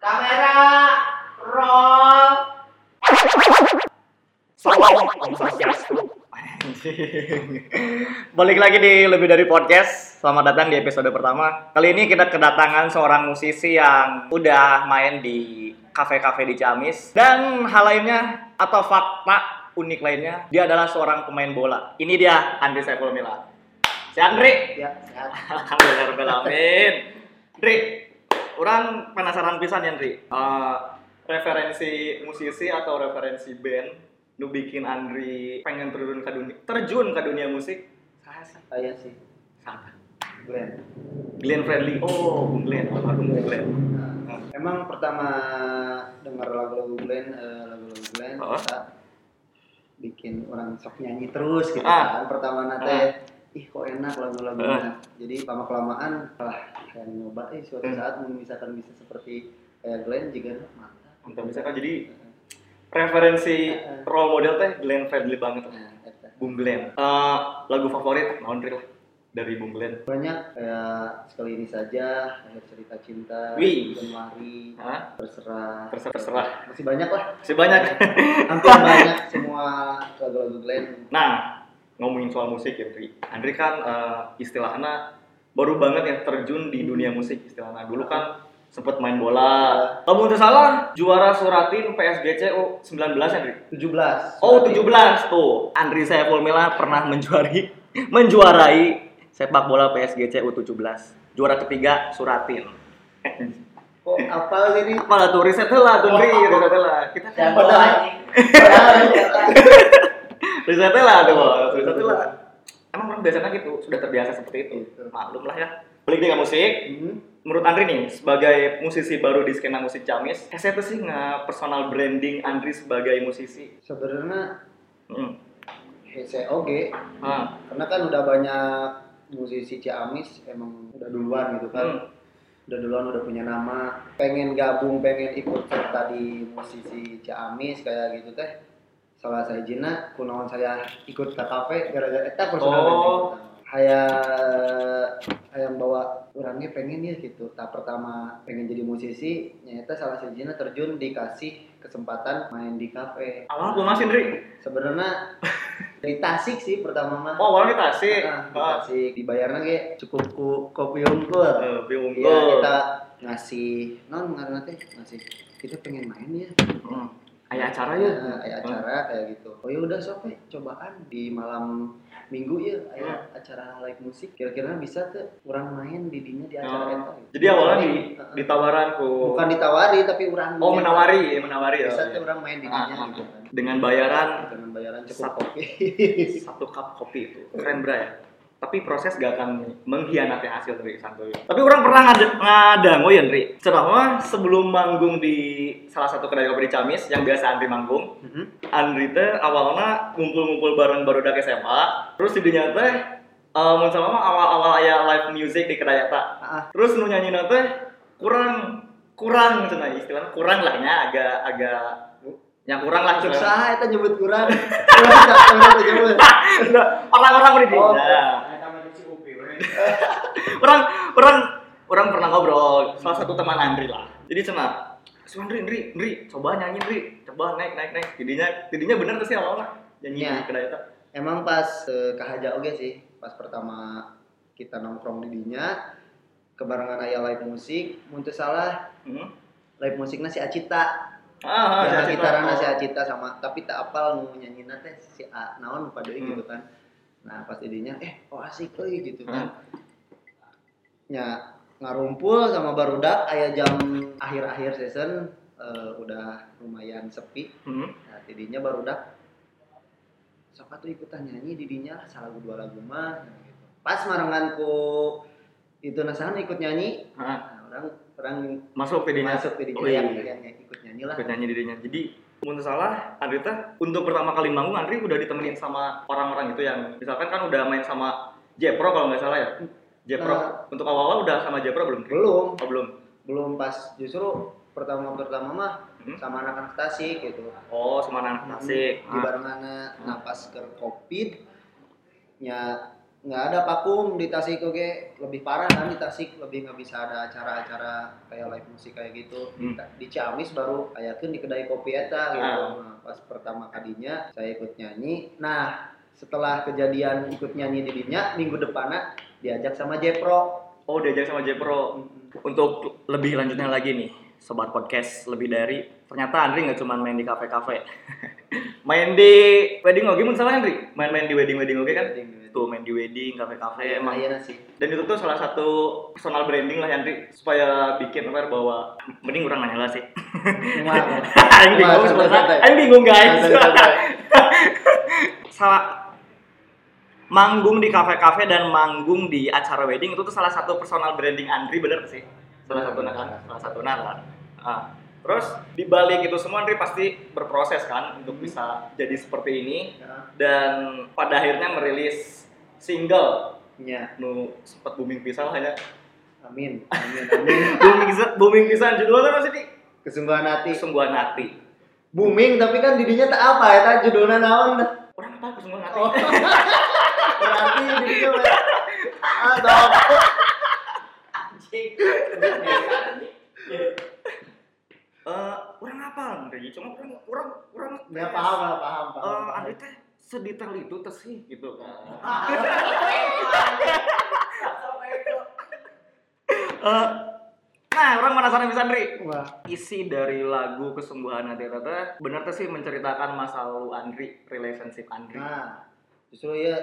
Kamera roll. Balik lagi di lebih dari podcast. Selamat datang di episode pertama. Kali ini kita kedatangan seorang musisi yang udah main di kafe-kafe di Ciamis dan hal lainnya atau fakta unik lainnya, dia adalah seorang pemain bola. Ini dia Andri Saiful Mila. Si Andri. Ya, sehat. Alhamdulillah Alamin. Andri, orang penasaran pisan ya Andri. Eh, referensi musisi atau referensi band nu bikin Andri pengen terjun ke dunia terjun ke dunia musik saya sih Saya sih, siapa Glenn. Glenn Fredly oh Bung Glenn almarhum Bung Glenn Nah, emang pertama dengar lagu-lagu Glenn, eh, lagu-lagu Glenn, Oh. kita bikin orang sok nyanyi terus gitu Ah. kan. Pertama nate, Ah. Ih kok enak lagu-lagunya. Jadi lama kelamaan, lah kayak nyoba, eh suatu Hmm. saat misalkan bisa seperti kayak Glenn juga mantap. mantap misalkan jadi referensi Heeh. role model teh Glenn Fredly banget eta. Bung Glenn Eh, lagu favorit naon Andri lah dari Bung Glenn banyak kayak sekali ini saja, akhir cerita cinta, Wih. Hah? terserah, terserah terserah masih banyak lah, masih banyak hampir banyak semua lagu-lagu Glenn. Nah, ngomongin soal musik ya, Andri. Andri kan eh, istilahnya baru banget ya terjun di dunia musik istilahnya. Dulu kan sempet main bola. Kamu tuh salah, juara suratin PSGC U19 Andri. 17. Oh, 17 tuh. Andri Saiful Mila pernah menjuari menjuarai sepak bola PSGC U17. Juara ketiga Suratin. Kok apa ini? Malah tuh riset lah tuh, Andri, riset lah. Kita kan padahal riset lah tuh, Bos. riset lah. Emang orang biasanya gitu, sudah terbiasa seperti itu. Gitu. Maklum lah ya. Balik ke musik. Hmm. Menurut Andri nih, sebagai musisi baru di skena musik Ciamis, saya tuh sih nge personal branding Andri sebagai musisi. Sebenarnya Hmm. hese oke Ah. karena kan udah banyak musisi Ciamis emang udah duluan gitu kan. Hmm. Udah duluan udah punya nama, pengen gabung, pengen ikut serta di musisi Ciamis kayak gitu teh. Salah saya jina, kunaon saya ikut ke kafe gara-gara eta personal Oh. Haya bawa orangnya pengen ya gitu. Tak pertama pengen jadi musisi, nyata salah sejina terjun dikasih kesempatan main di kafe. Awalnya gue masih Andri. Sebenarnya di Tasik sih pertama mah. Oh, awalnya kita asik. Nah, di Ah. Tasik dibayarnya ge cukup ku kopi unggul. Eh, bingung Iya gua. kita ngasih non ngaranna teh ngasih kita pengen main ya. Hmm. Kayak acara ya. Nah, kayak acara kayak gitu. Oh ya udah sok we, cobaan di malam minggu ya aya acara live musik. Kira-kira bisa tuh orang main di dinya di acara Oh. eta. gitu. Jadi awalnya di Heeh. ditawaran ku bukan ditawari tapi orang Oh, menawari, menawari ya. Bisa tuh orang main di Ah, dinya ah, gitu ah. kan. Dengan bayaran Dengan bayaran cukup Satu. kopi. satu cup kopi itu keren bra ya tapi proses gak akan mengkhianati hasil dari santuy tapi orang pernah ngada ngadang oh ya Andri selama sebelum manggung di salah satu kedai kopi di Ciamis yang biasa Andri manggung Mhm. Andri teh awalnya ngumpul-ngumpul bareng barudak SMA terus jadinya teh eh mun salama awal-awal aya live music di kedai eta Ah, terus nu nyanyi teh kurang kurang cenah istilahnya kurang lah nya agak agak yang kurang lah saha eta nyebut kurang. Tak. Nah, orang-orang beri Oh. orang orang orang pernah ngobrol salah satu teman Andri lah jadi cina si Andri Andri Andri coba nyanyi Andri coba naik naik naik jadinya jadinya bener tuh sih awalnya nyanyi di kedai itu Emang pas eh, kahaja oge sih, pas pertama kita nongkrong di dinya kebarengan aya live musik, mun teu salah hmm. live musiknya si Acita. ah, ya, si Acita. si Oh. Acita sama tapi tak apal nu nyanyina teh si A naon deui Hmm. gitu kan. Nah, pas didinya eh oh asik euy gitu kan. Ya ngarumpul sama barudak aya jam akhir-akhir season eh, udah lumayan sepi. Hmm. Nah, tidinya barudak sok atuh ikutan nyanyi didinya lah salah dua lagu mah nah, gitu. Pas marangan ku itu nasahan ikut nyanyi. Ah, Nah, orang orang masuk tidinya masuk ke Oh, didinya iya. yang, yang ikut nyanyi lah. ikut nyanyi dirinya jadi menurut salah Andri teh untuk pertama kali manggung Andri udah ditemenin sama orang-orang itu yang misalkan kan udah main sama Jepro kalau nggak salah ya? Jepro Nah. untuk awal-awal udah sama Jepro belum? Belum, oh belum. Belum. Pas justru pertama pertama mah Hmm. sama anak-anak Tasik gitu. oh sama anak Tasik. Di barengana napas ke Covid nya nggak ada vakum di Tasik oke lebih parah kan di Tasik lebih nggak bisa ada acara-acara kayak live musik kayak gitu Hmm. di Ciamis baru kayak di kedai kopi eta gitu Ah. Nah, pas pertama kalinya saya ikut nyanyi nah setelah kejadian ikut nyanyi di dinya minggu depannya diajak sama Jepro Oh, diajak sama Jepro. Untuk lebih lanjutnya lagi nih, sobat podcast lebih dari ternyata Andri nggak cuma main di kafe-kafe. main di wedding oke salah Andri? Main-main di wedding-wedding oke kan? Tuh main di wedding, kafe-kafe emang. iya sih Dan itu tuh salah satu personal branding lah Andri supaya bikin aware bahwa mending kurang nanya lah sih. Aing bingung sebenarnya. Aing bingung guys. Salah manggung di kafe-kafe dan manggung di acara wedding itu tuh salah satu personal branding Andri bener sih salah satu nah kan salah satu nah kan. Ah. Terus di balik itu semua Andri pasti berproses kan untuk Hmm. bisa jadi seperti ini Ya. dan pada akhirnya merilis single Ya, nu sempat booming pisah hanya amin, amin, amin. booming pisah booming pisah judulnya masih di Kesungguhan hati. kesungguhan hati Booming tapi kan didinya tak apa ya, tak judulnya naon. orang apa kesungguhan hati Oh. Berarti didinya mah. Ah, dong. Eh, orang apa Andri? Cuma orang orang orang Ya paham lah, paham, paham. Eh, paham. Andri teh sedetail itu teh sih gitu kan. Eh, nah, orang penasaran bisa Andri. Wah, Isi dari lagu Kesungguhan Hati itu teh bener teh sih menceritakan masa lalu Andri, relationship Andri. nah, justru ya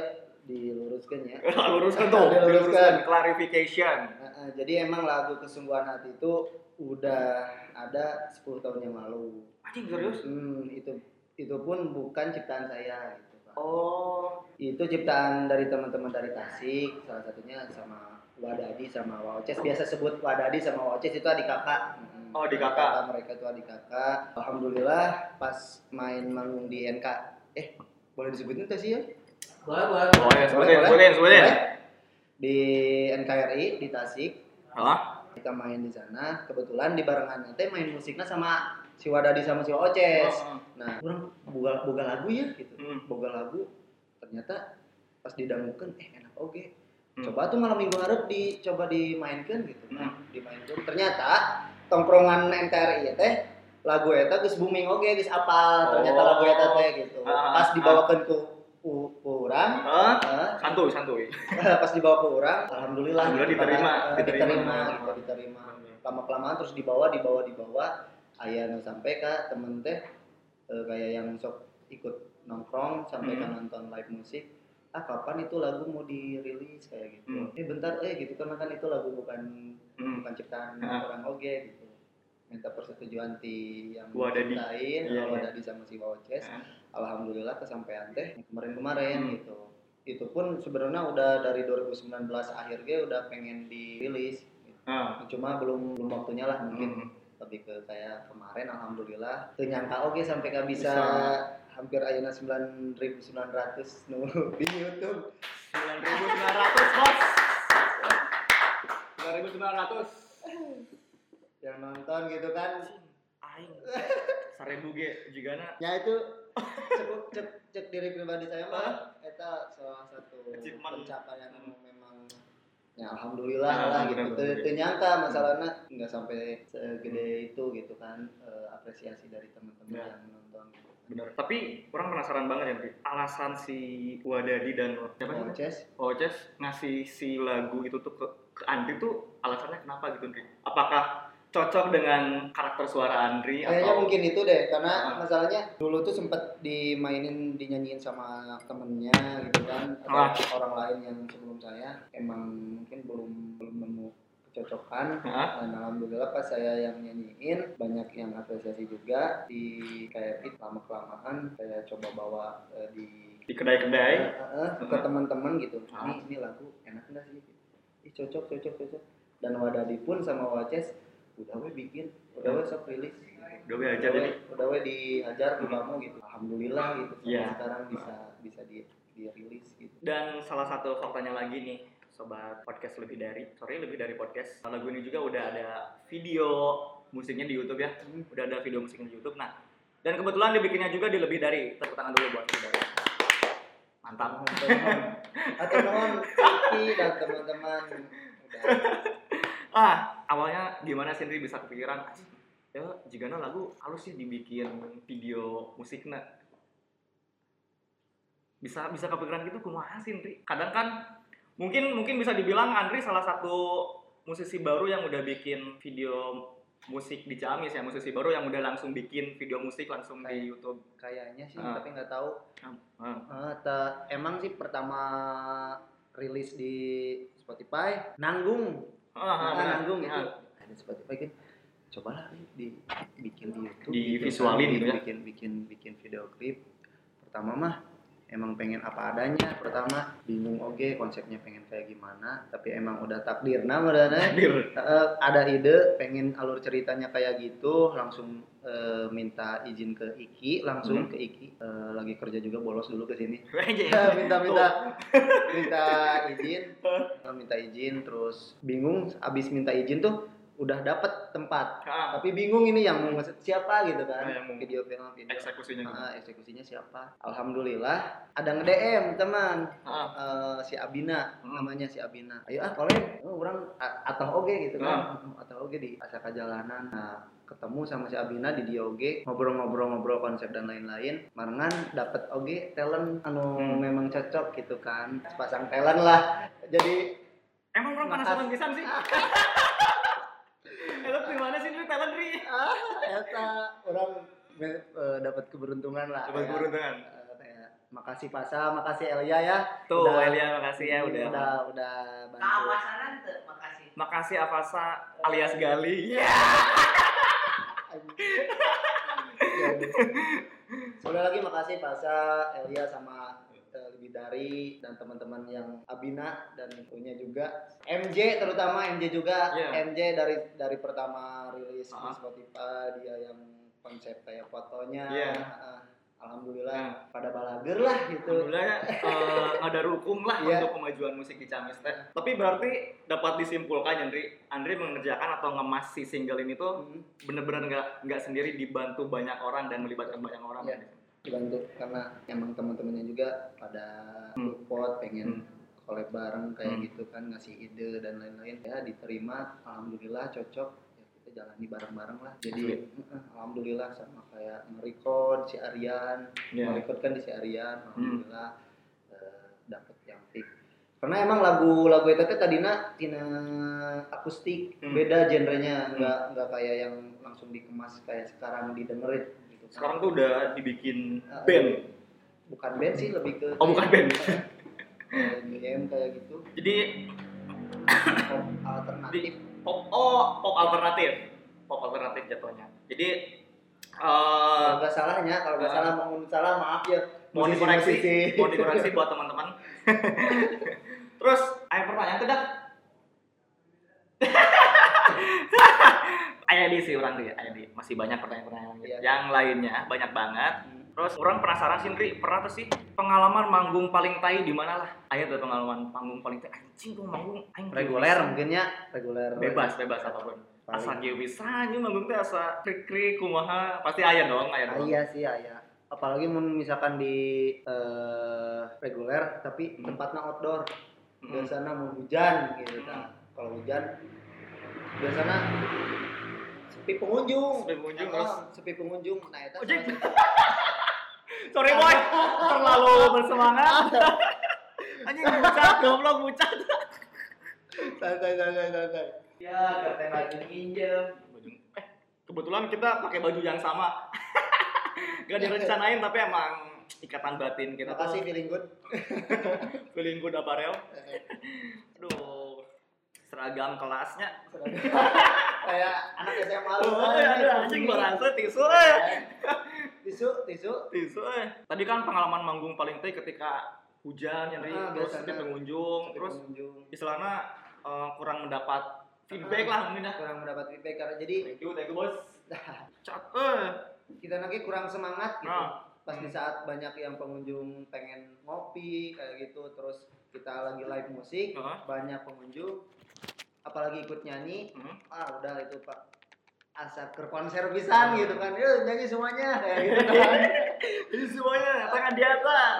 diluruskan ya. luruskan tuh, Diluruskan. clarification. Nah, jadi emang lagu Kesungguhan Hati itu udah ada 10 tahun yang lalu. Anjing serius? Hmm, itu itu pun bukan ciptaan saya gitu, Pak. Oh, Itu ciptaan dari teman-teman dari Tasik, salah satunya sama Wadadi sama Waoces. Biasa sebut Wadadi sama Waoces itu adik kakak. Hmm, Oh, adik kakak. Mereka itu adik kakak. Alhamdulillah pas main manggung di NK, eh boleh disebutin tuh sih ya? Boleh, boleh. oh ya, sebutin, Boleh, sebutin, sebutin. Boleh? Di NKRI di Tasik, Hah? kita main di sana. Kebetulan di barengan teh main musiknya sama si Wadadi sama si Waoces. Oh, Nah, orang boga, boga lagu ya gitu. Hmm. Boga lagu ternyata pas didangukeun eh enak oke. Hmm. Coba tuh malam minggu harap dicoba dimainkan gitu. Nah, Hmm. dimainkan. Ternyata tongkrongan NKRI ya teh lagu eta geus booming oke, geus apal ternyata Oh. lagu eta teh gitu. Ah, Pas ah. dibawakeun ku ku, urang, Hah? eh, Santuy, santuy. pas dibawa ke orang, alhamdulillah, Alhamdulillah gitu, diterima, eh, diterima. diterima, gitu, diterima. Lama kelamaan terus dibawa, dibawa, dibawa. Ayah nu sampai ke temen teh eh, kayak yang sok ikut nongkrong sampai Hmm. kan nonton live musik. Ah kapan itu lagu mau dirilis kayak gitu? Hmm. Eh bentar, eh gitu karena kan itu lagu bukan Hmm. bukan ciptaan Ah. orang oge gitu. Minta persetujuan ti yang ciptain, Iya, kalau iya. Wadadi sama si Waoces Ah. alhamdulillah kesampaian teh kemarin-kemarin Hmm. gitu itu pun sebenarnya udah dari 2019 akhir gue udah pengen dirilis gitu. Ah. cuma belum belum waktunya lah mungkin Hmm. Lebih ke kayak kemarin alhamdulillah. Tuh nyangka oke sampai kan bisa, Bisa. hampir ayeuna 9900 nu di YouTube. 9.900 bos. 9.900 yang nonton gitu kan. Aing. Seribu ge jigana ya itu cek cek cek diri pribadi saya mah. Eta salah satu pencapaian yang memang ya alhamdulillah Ya, lah benar, gitu benar. Nyangka masalahnya nggak sampai segede itu gitu kan eh, apresiasi dari teman-teman Ya. yang nonton gitu. bener tapi orang penasaran banget ya alasan si Wadadi dan siapa Oh, namanya? Ces, Oces ngasih si lagu itu tuh ke, ke Andri tuh alasannya kenapa gitu Andri? Apakah cocok dengan karakter suara Andri kayaknya atau mungkin itu deh karena Ah. masalahnya dulu tuh sempet dimainin dinyanyiin sama temennya gitu kan Ah. ada orang lain yang sebelum saya emang mungkin belum belum nemu kecocokan Hah? Dan alhamdulillah pas saya yang nyanyiin banyak yang apresiasi juga di kayak it lama kelamaan saya coba bawa eh, di di kedai-kedai eh, eh, ke Hmm. teman-teman gitu. Ah. Ini ini lagu enak enggak sih? Ih cocok cocok cocok. Dan Wadadi pun sama Waces udah we bikin, udah we sok rilis. udah we aja jadi udah we dihajar di Hmm. kamu gitu. Alhamdulillah gitu Iya. sekarang bisa bisa di dirilis gitu. Dan salah satu faktanya lagi nih, sobat podcast lebih dari, sorry lebih dari podcast. Lagu ini juga udah ada video musiknya di YouTube ya, Hmm. udah ada video musiknya di YouTube. Nah, dan kebetulan dibikinnya juga di lebih dari. Tepuk tangan dulu buat lebih dari. Mantap. Atau Vicky dan teman-teman. Udah. Ah, awalnya gimana sih Indri bisa kepikiran? "Anjing, Ya, jika lagu halus sih dibikin video musiknya. Bisa bisa kepikiran gitu kumaha sih Indri? Kadang kan mungkin mungkin bisa dibilang Andri salah satu musisi baru yang udah bikin video musik di Ciamis ya musisi baru yang udah langsung bikin video musik langsung di Kayak- YouTube. Kayaknya sih, Ah. tapi nggak tahu. Ah, Eh, te- emang sih pertama rilis di Spotify nanggung ah, ah, Nah, nanggung gitu Ah. ada Spotify kan cobalah nih dibikin di YouTube Divisualin kan, gitu ya. bikin bikin bikin video klip pertama mah emang pengen apa adanya pertama bingung oke konsepnya pengen kayak gimana tapi emang udah takdir. Nah udah ada ide pengen alur ceritanya kayak gitu langsung eh, minta izin ke Iki langsung Hmm. ke Iki. Eh, lagi kerja juga bolos dulu ke sini. Minta minta minta izin. Minta izin terus bingung abis minta izin tuh udah dapet tempat. Ah, tapi bingung ini yang mau siapa gitu kan. Ah, yang video film video. eksekusinya gitu. Ah, eksekusinya siapa? Alhamdulillah ada nge DM teman. Ah, Eh, si Abina Hmm. namanya si Abina. Ayo ah kolek oh, orang a- atau oge gitu kan. Atau oge di asaka jalanan. Nah ketemu sama si Abina di dia oge ngobrol-ngobrol-ngobrol konsep dan lain-lain. Marengan dapet oge talent anu Hmm. memang cocok gitu kan. Sepasang talent lah. Jadi Emang orang penasaran pisan sih. Eh, lu gimana sih lu talent Ri? Ah eta orang eh, dapat keberuntungan lah Dapat ya. keberuntungan. Eh, kayak makasih Pasa makasih Elia ya Tuh, Udah- Elia makasih ya udah. udah udah bantu Keawasanan tuh, makasih. Makasih Avasa alias Gali. Iya. Ya, Sekali lagi makasih Pasa, Elia sama Bidari dan teman-teman yang Abina dan punya juga MJ terutama MJ juga Iya. MJ dari dari pertama rilis di Ah. Spotify dia yang konsep kayak fotonya Iya. Ah, Alhamdulillah Nah. pada balager lah gitu Alhamdulillah eh, ada hukum lah Iya. untuk kemajuan musik di Ciamis teh. Tapi berarti dapat disimpulkan Andri, Andri mengerjakan atau ngemas si single ini tuh Hmm, bener-bener nggak nggak sendiri dibantu banyak orang dan melibatkan banyak orang. Iya. Dibantu karena emang teman-temannya juga pada Hmm. support pengen Hmm. collab bareng kayak Hmm. gitu kan ngasih ide dan lain-lain ya diterima alhamdulillah cocok ya kita jalani bareng-bareng lah jadi eh, alhamdulillah sama kayak nge-record si Aryan Iya. nge-record kan di si Aryan Hmm. alhamdulillah eh, dapet yang fix karena emang lagu-lagu itu tadinya tina akustik Hmm. beda genrenya nggak nggak kayak yang langsung dikemas kayak sekarang didengerin. Sekarang tuh udah dibikin Eh, band. bukan band sih lebih ke Oh bukan band. EDM kayak gitu Jadi pop alternatif pop oh pop alternatif. Pop alternatif jatuhnya. Jadi kalau eh nggak salahnya kalau nggak Ah. salah mau salah maaf ya mau dikoreksi, mau dikoreksi buat teman-teman. Terus, ayo pertanyaan tuh Ayah di sih orang di, ayah di. Masih banyak pertanyaan-pertanyaan lagi. Iya. Yang lainnya banyak banget. Hmm. Terus orang penasaran sih, Ndri, pernah tuh sih pengalaman manggung paling tai di mana lah? Ayo tuh pengalaman manggung paling tai. Anjing tuh manggung aing reguler mungkinnya reguler Bebas, bebas apa pun. Paling- Asa kieu bisa anjing manggung teh asa krik-krik kumaha. Pasti aya dong, aya Ah, dong. iya sih ayah apalagi misalkan di eh, reguler tapi Hmm. tempatnya outdoor Mm. biasanya mau hujan gitu Hmm. kan kalau hujan biasanya sepi pengunjung Sepi pengunjung, Ah, terus? sepi pengunjung nah itu Ojek. Sorry boy, terlalu bersemangat. Anjing bucat, goblok bucat. santai santai santai Ya, katanya lagi nginjem. Eh, kebetulan kita pakai baju yang sama. Gak direncanain tapi emang ikatan batin kita terima kasih tuh feeling good feeling good aparel. Aduh, seragam kelasnya. Kayak anak SMA lu Oh, anjing berasa tisu eh. tisu tisu Tisu eh. Tadi kan pengalaman manggung paling teh ketika hujan yang Ah, terus sepi pengunjung, terus istilahnya eh, kurang mendapat feedback lah mungkin dah. kurang mendapat feedback karena jadi Thank you, thank you bos. Cat eh. kita lagi kurang semangat gitu Nah. pas di saat banyak yang pengunjung pengen ngopi kayak gitu terus kita lagi live musik Heeh. banyak pengunjung apalagi ikut nyanyi Hmm. ah udah itu pak asa ke konser pisan gitu kan yuk nyanyi semuanya kayak gitu kan Jadi semuanya tangan di atas.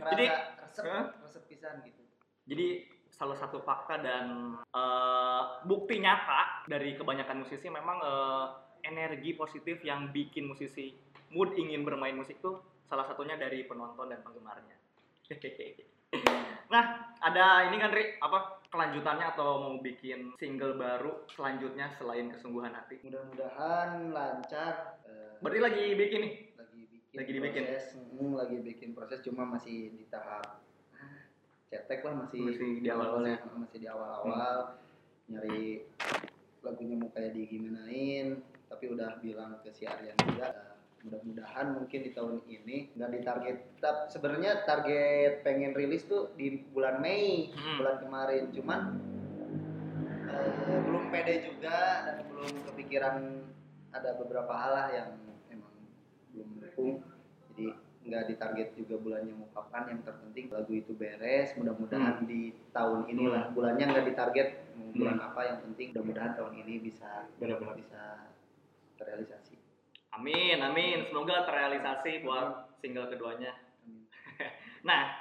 Nah, Jadi resep Hah? resep pisan gitu Jadi salah satu fakta dan eh, bukti nyata dari kebanyakan musisi memang eh, energi positif yang bikin musisi mood ingin bermain musik tuh salah satunya dari penonton dan penggemarnya. nah, ada ini kan Ri, apa kelanjutannya atau mau bikin single baru selanjutnya selain kesungguhan hati? mudah-mudahan lancar eh, Berarti lagi bikin nih. lagi bikin Lagi dibikin? proses mm, lagi bikin proses cuma masih di tahap ah, cetek lah masih Masih di awal-awal ya? masih, masih di awal-awal nyari lagunya mau kayak digimanain tapi udah bilang ke si Aryan juga mudah-mudahan mungkin di tahun ini nggak ditarget. Sebenarnya target pengen rilis tuh di bulan Mei Hmm. bulan kemarin. Cuman eh, belum pede juga dan belum kepikiran ada beberapa hal lah yang emang belum mendukung jadi nggak ditarget juga bulannya mau kapan. Yang terpenting lagu itu beres. Mudah-mudahan di tahun inilah bulannya nggak ditarget. Bulan apa yang penting mudah-mudahan tahun ini bisa Benar-benar. bisa terrealisasi Amin, amin. Semoga terrealisasi buat single keduanya. Amin. Nah,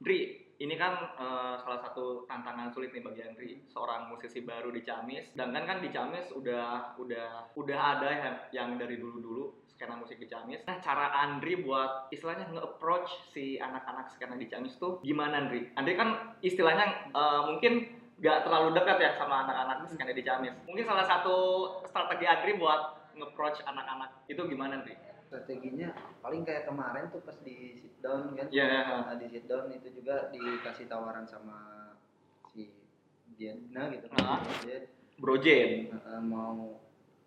Dri, ini kan eh, salah satu tantangan sulit nih bagi Andri, seorang musisi baru di Ciamis. Sedangkan kan di Ciamis udah udah udah ada yang, yang dari dulu-dulu skena musik di Ciamis. Nah, cara Andri buat istilahnya nge-approach si anak-anak skena di Ciamis tuh gimana Andri? Andri kan istilahnya eh, mungkin gak terlalu dekat ya sama anak-anak skena di Ciamis. Mungkin salah satu strategi Andri buat nge-approach anak-anak itu gimana Andri? strateginya paling kayak kemarin tuh pas di sit down kan Iya. Nah, di sit down itu juga dikasih tawaran sama si Diana gitu Ah. dia Brojen. eh, mau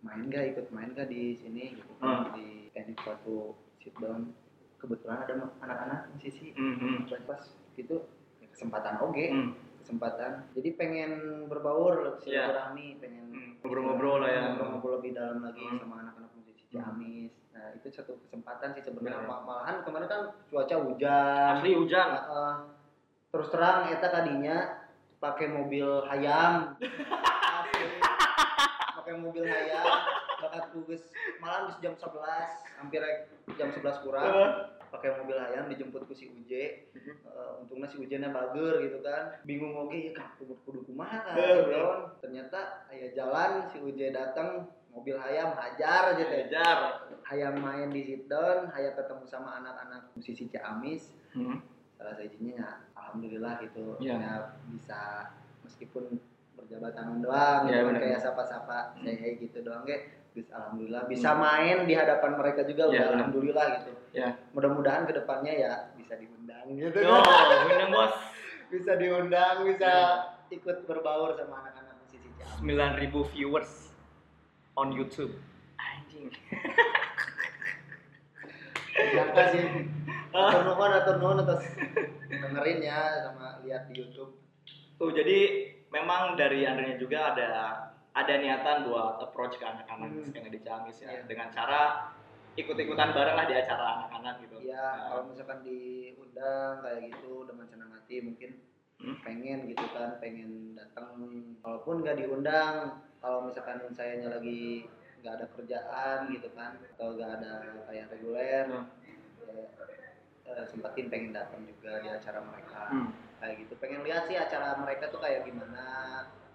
main gak ikut main gak di sini gitu Hmm. kan di teknik suatu sit down kebetulan ada anak-anak musisi Mhm. pas pas gitu kesempatan oke Hmm. Kesempatan jadi pengen berbaur Iya. silaturahmi pengen Hmm, ngobrol-ngobrol lah ya. ngobrol-ngobrol lebih dalam lagi Hmm. sama anak-anak musisi Hmm. Ciamis nah itu satu kesempatan sih sebenarnya Benar. Ma- malahan kemarin kan cuaca hujan Asli hujan. Heeh. terus terang eta tadinya pakai mobil hayam pakai mobil hayam bakat tugas malam di jam 11 hampir jam 11 kurang pakai mobil hayam dijemput ku si Uje. Eh, untungnya si Ujenya bager gitu kan. Bingung oke ya kan kudu kudu kumaha kan? Si Don. ternyata aya jalan si Uje datang mobil hayam hajar aja teh hayam main di sit down hayam ketemu sama anak-anak musisi Ciamis. Hmm. salah satunya ya alhamdulillah gitu. Iya. ya bisa meskipun berjabat tangan doang Iya, gitu kan, kayak sapa-sapa Hmm. saya gitu doang kayak Alhamdulillah bisa main di hadapan mereka Iya, juga udah benar. alhamdulillah gitu Ya. mudah-mudahan ke depannya ya bisa diundang gitu Yo, undang bos. bisa diundang bisa Iya. ikut berbaur sama anak-anak musisi Ciamis 9000 viewers on YouTube. Anjing. Nyangka sih atur nuhun atur nuhun atas dengerin ya sama lihat di YouTube Tuh, jadi memang dari Andrenya juga ada ada niatan buat approach ke anak-anak Hmm. skena di Ciamis ya Iya. dengan cara ikut-ikutan bareng lah di acara anak-anak gitu. ya Nah, kalau misalkan diundang kayak gitu dengan senang hati mungkin Hmm. pengen gitu kan pengen datang walaupun nggak diundang kalau misalkan sayanya lagi nggak ada kerjaan gitu kan atau nggak ada kayak reguler Hmm. ya, eh, sempetin pengen datang juga di acara mereka Hmm. kayak gitu pengen lihat sih acara mereka tuh kayak gimana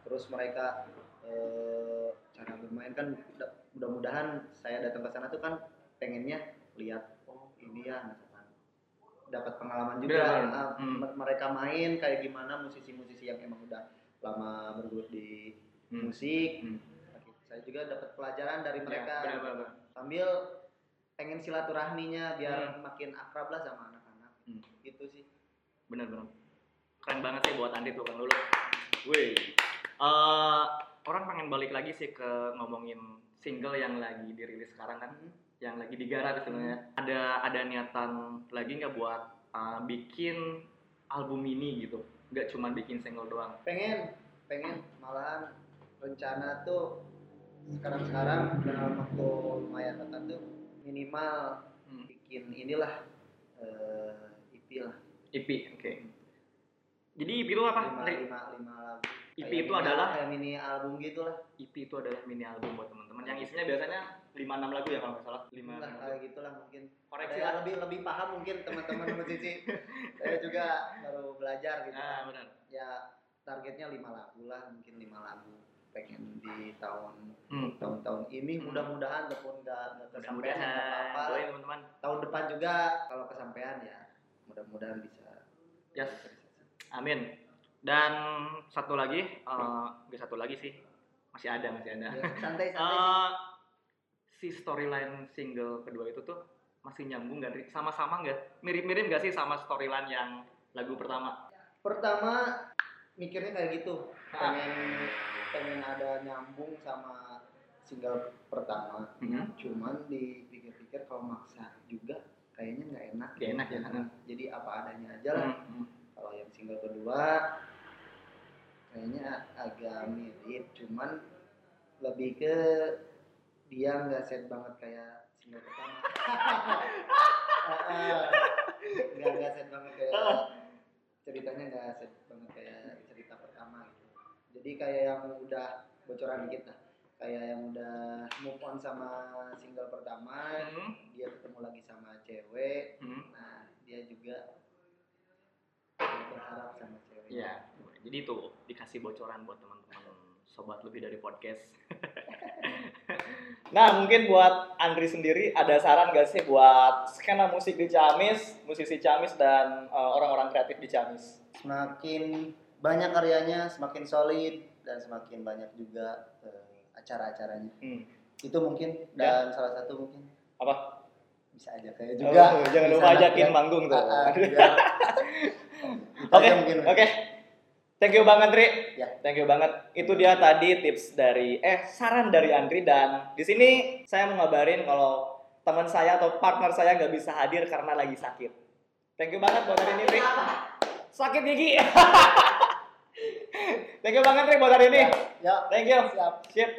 terus mereka eh, cara bermain kan mudah- mudah-mudahan saya datang ke sana tuh kan pengennya lihat oh ini ya misalkan dapat pengalaman juga Benar, benar. ah, Hmm. me- mereka main kayak gimana musisi-musisi yang emang udah lama bergelut di Hmm. musik Hmm. saya juga dapat pelajaran dari Ya, mereka benar-benar. sambil pengen silaturahminya biar makin akrab lah sama anak-anak Hmm. gitu sih Bener-bener. Keren banget sih buat Andi tuh kan dulu. Wih. Eh, orang pengen balik lagi sih ke ngomongin single yang lagi dirilis sekarang kan, Hmm. yang lagi digarap istilahnya. Ada ada niatan lagi nggak buat eh, bikin album ini gitu? Nggak cuma bikin single doang. pengen pengen malahan rencana tuh sekarang sekarang dalam waktu lumayan dekat tuh minimal Hmm. bikin inilah eh, EP lah EP, oke. Jadi EP itu apa? lima lima lima lagu EP Kayak itu mini- adalah kayak mini album gitu lah. EP itu adalah mini album buat teman-teman yang isinya biasanya 5 6 lagu ya kalau nggak salah. 5 Lah, lagu. kayak gitulah mungkin. Koreksi lah. lebih lebih paham mungkin teman-teman musisi. Saya juga baru belajar gitu. Ah, kan. benar. Ya targetnya lima lagu lah, mungkin lima lagu. Pengen di tahun Hmm. tahun-tahun ini Hmm. mudah-mudahan ataupun nggak nggak kesampaian apa-apa. doain teman-teman. Tahun depan juga kalau kesampaian ya mudah-mudahan bisa. Yes. Amin. Dan satu lagi, eh nggak satu lagi sih, masih ada masih ada. Ya, santai-santai. sih. Eh, si storyline single kedua itu tuh masih nyambung nggak? Sama-sama nggak? Mirip-mirip nggak sih sama storyline yang lagu pertama? Pertama mikirnya kayak gitu, pengen pengen ada nyambung sama single pertama. Hmm. Cuman dipikir-pikir kalau maksa juga kayaknya nggak enak. Nggak enak ya, kan? Jadi apa adanya aja lah. Hmm. Kalau yang single kedua kayaknya agak mirip, cuman lebih ke dia nggak set banget kayak single pertama. Ah, Nggak nggak set banget kayak ceritanya nggak set banget kayak cerita pertama gitu. Jadi kayak yang udah bocoran dikit lah. Kayak yang udah move on sama single pertama, Hmm. dia ketemu lagi sama cewek, Hmm. Nah, dia juga berharap sama cewek. Ya, jadi itu dikasih bocoran buat teman-teman sobat lebih dari podcast. nah, mungkin buat Andri sendiri ada saran gak sih buat skena musik di Ciamis, musisi Ciamis dan eh, orang-orang kreatif di Ciamis? Semakin banyak karyanya, semakin solid dan semakin banyak juga eh, acara-acaranya. Hmm. Itu mungkin dan salah satu mungkin Apa? Bisa aja kayak Oh, juga. jangan Bisa lupa ajakin yang- manggung tuh. Ah, ah, Oke, Itu aja mungkin. Thank you banget, Andri. Ya. Thank you banget. Itu dia tadi tips dari eh saran dari Andri dan di sini saya mau ngabarin kalau teman saya atau partner saya nggak bisa hadir karena lagi sakit. Thank you banget buat hari ini, Tri. Sakit gigi. Thank you banget, Tri, buat hari ini. Ya, ya, Thank you. siap. Sip.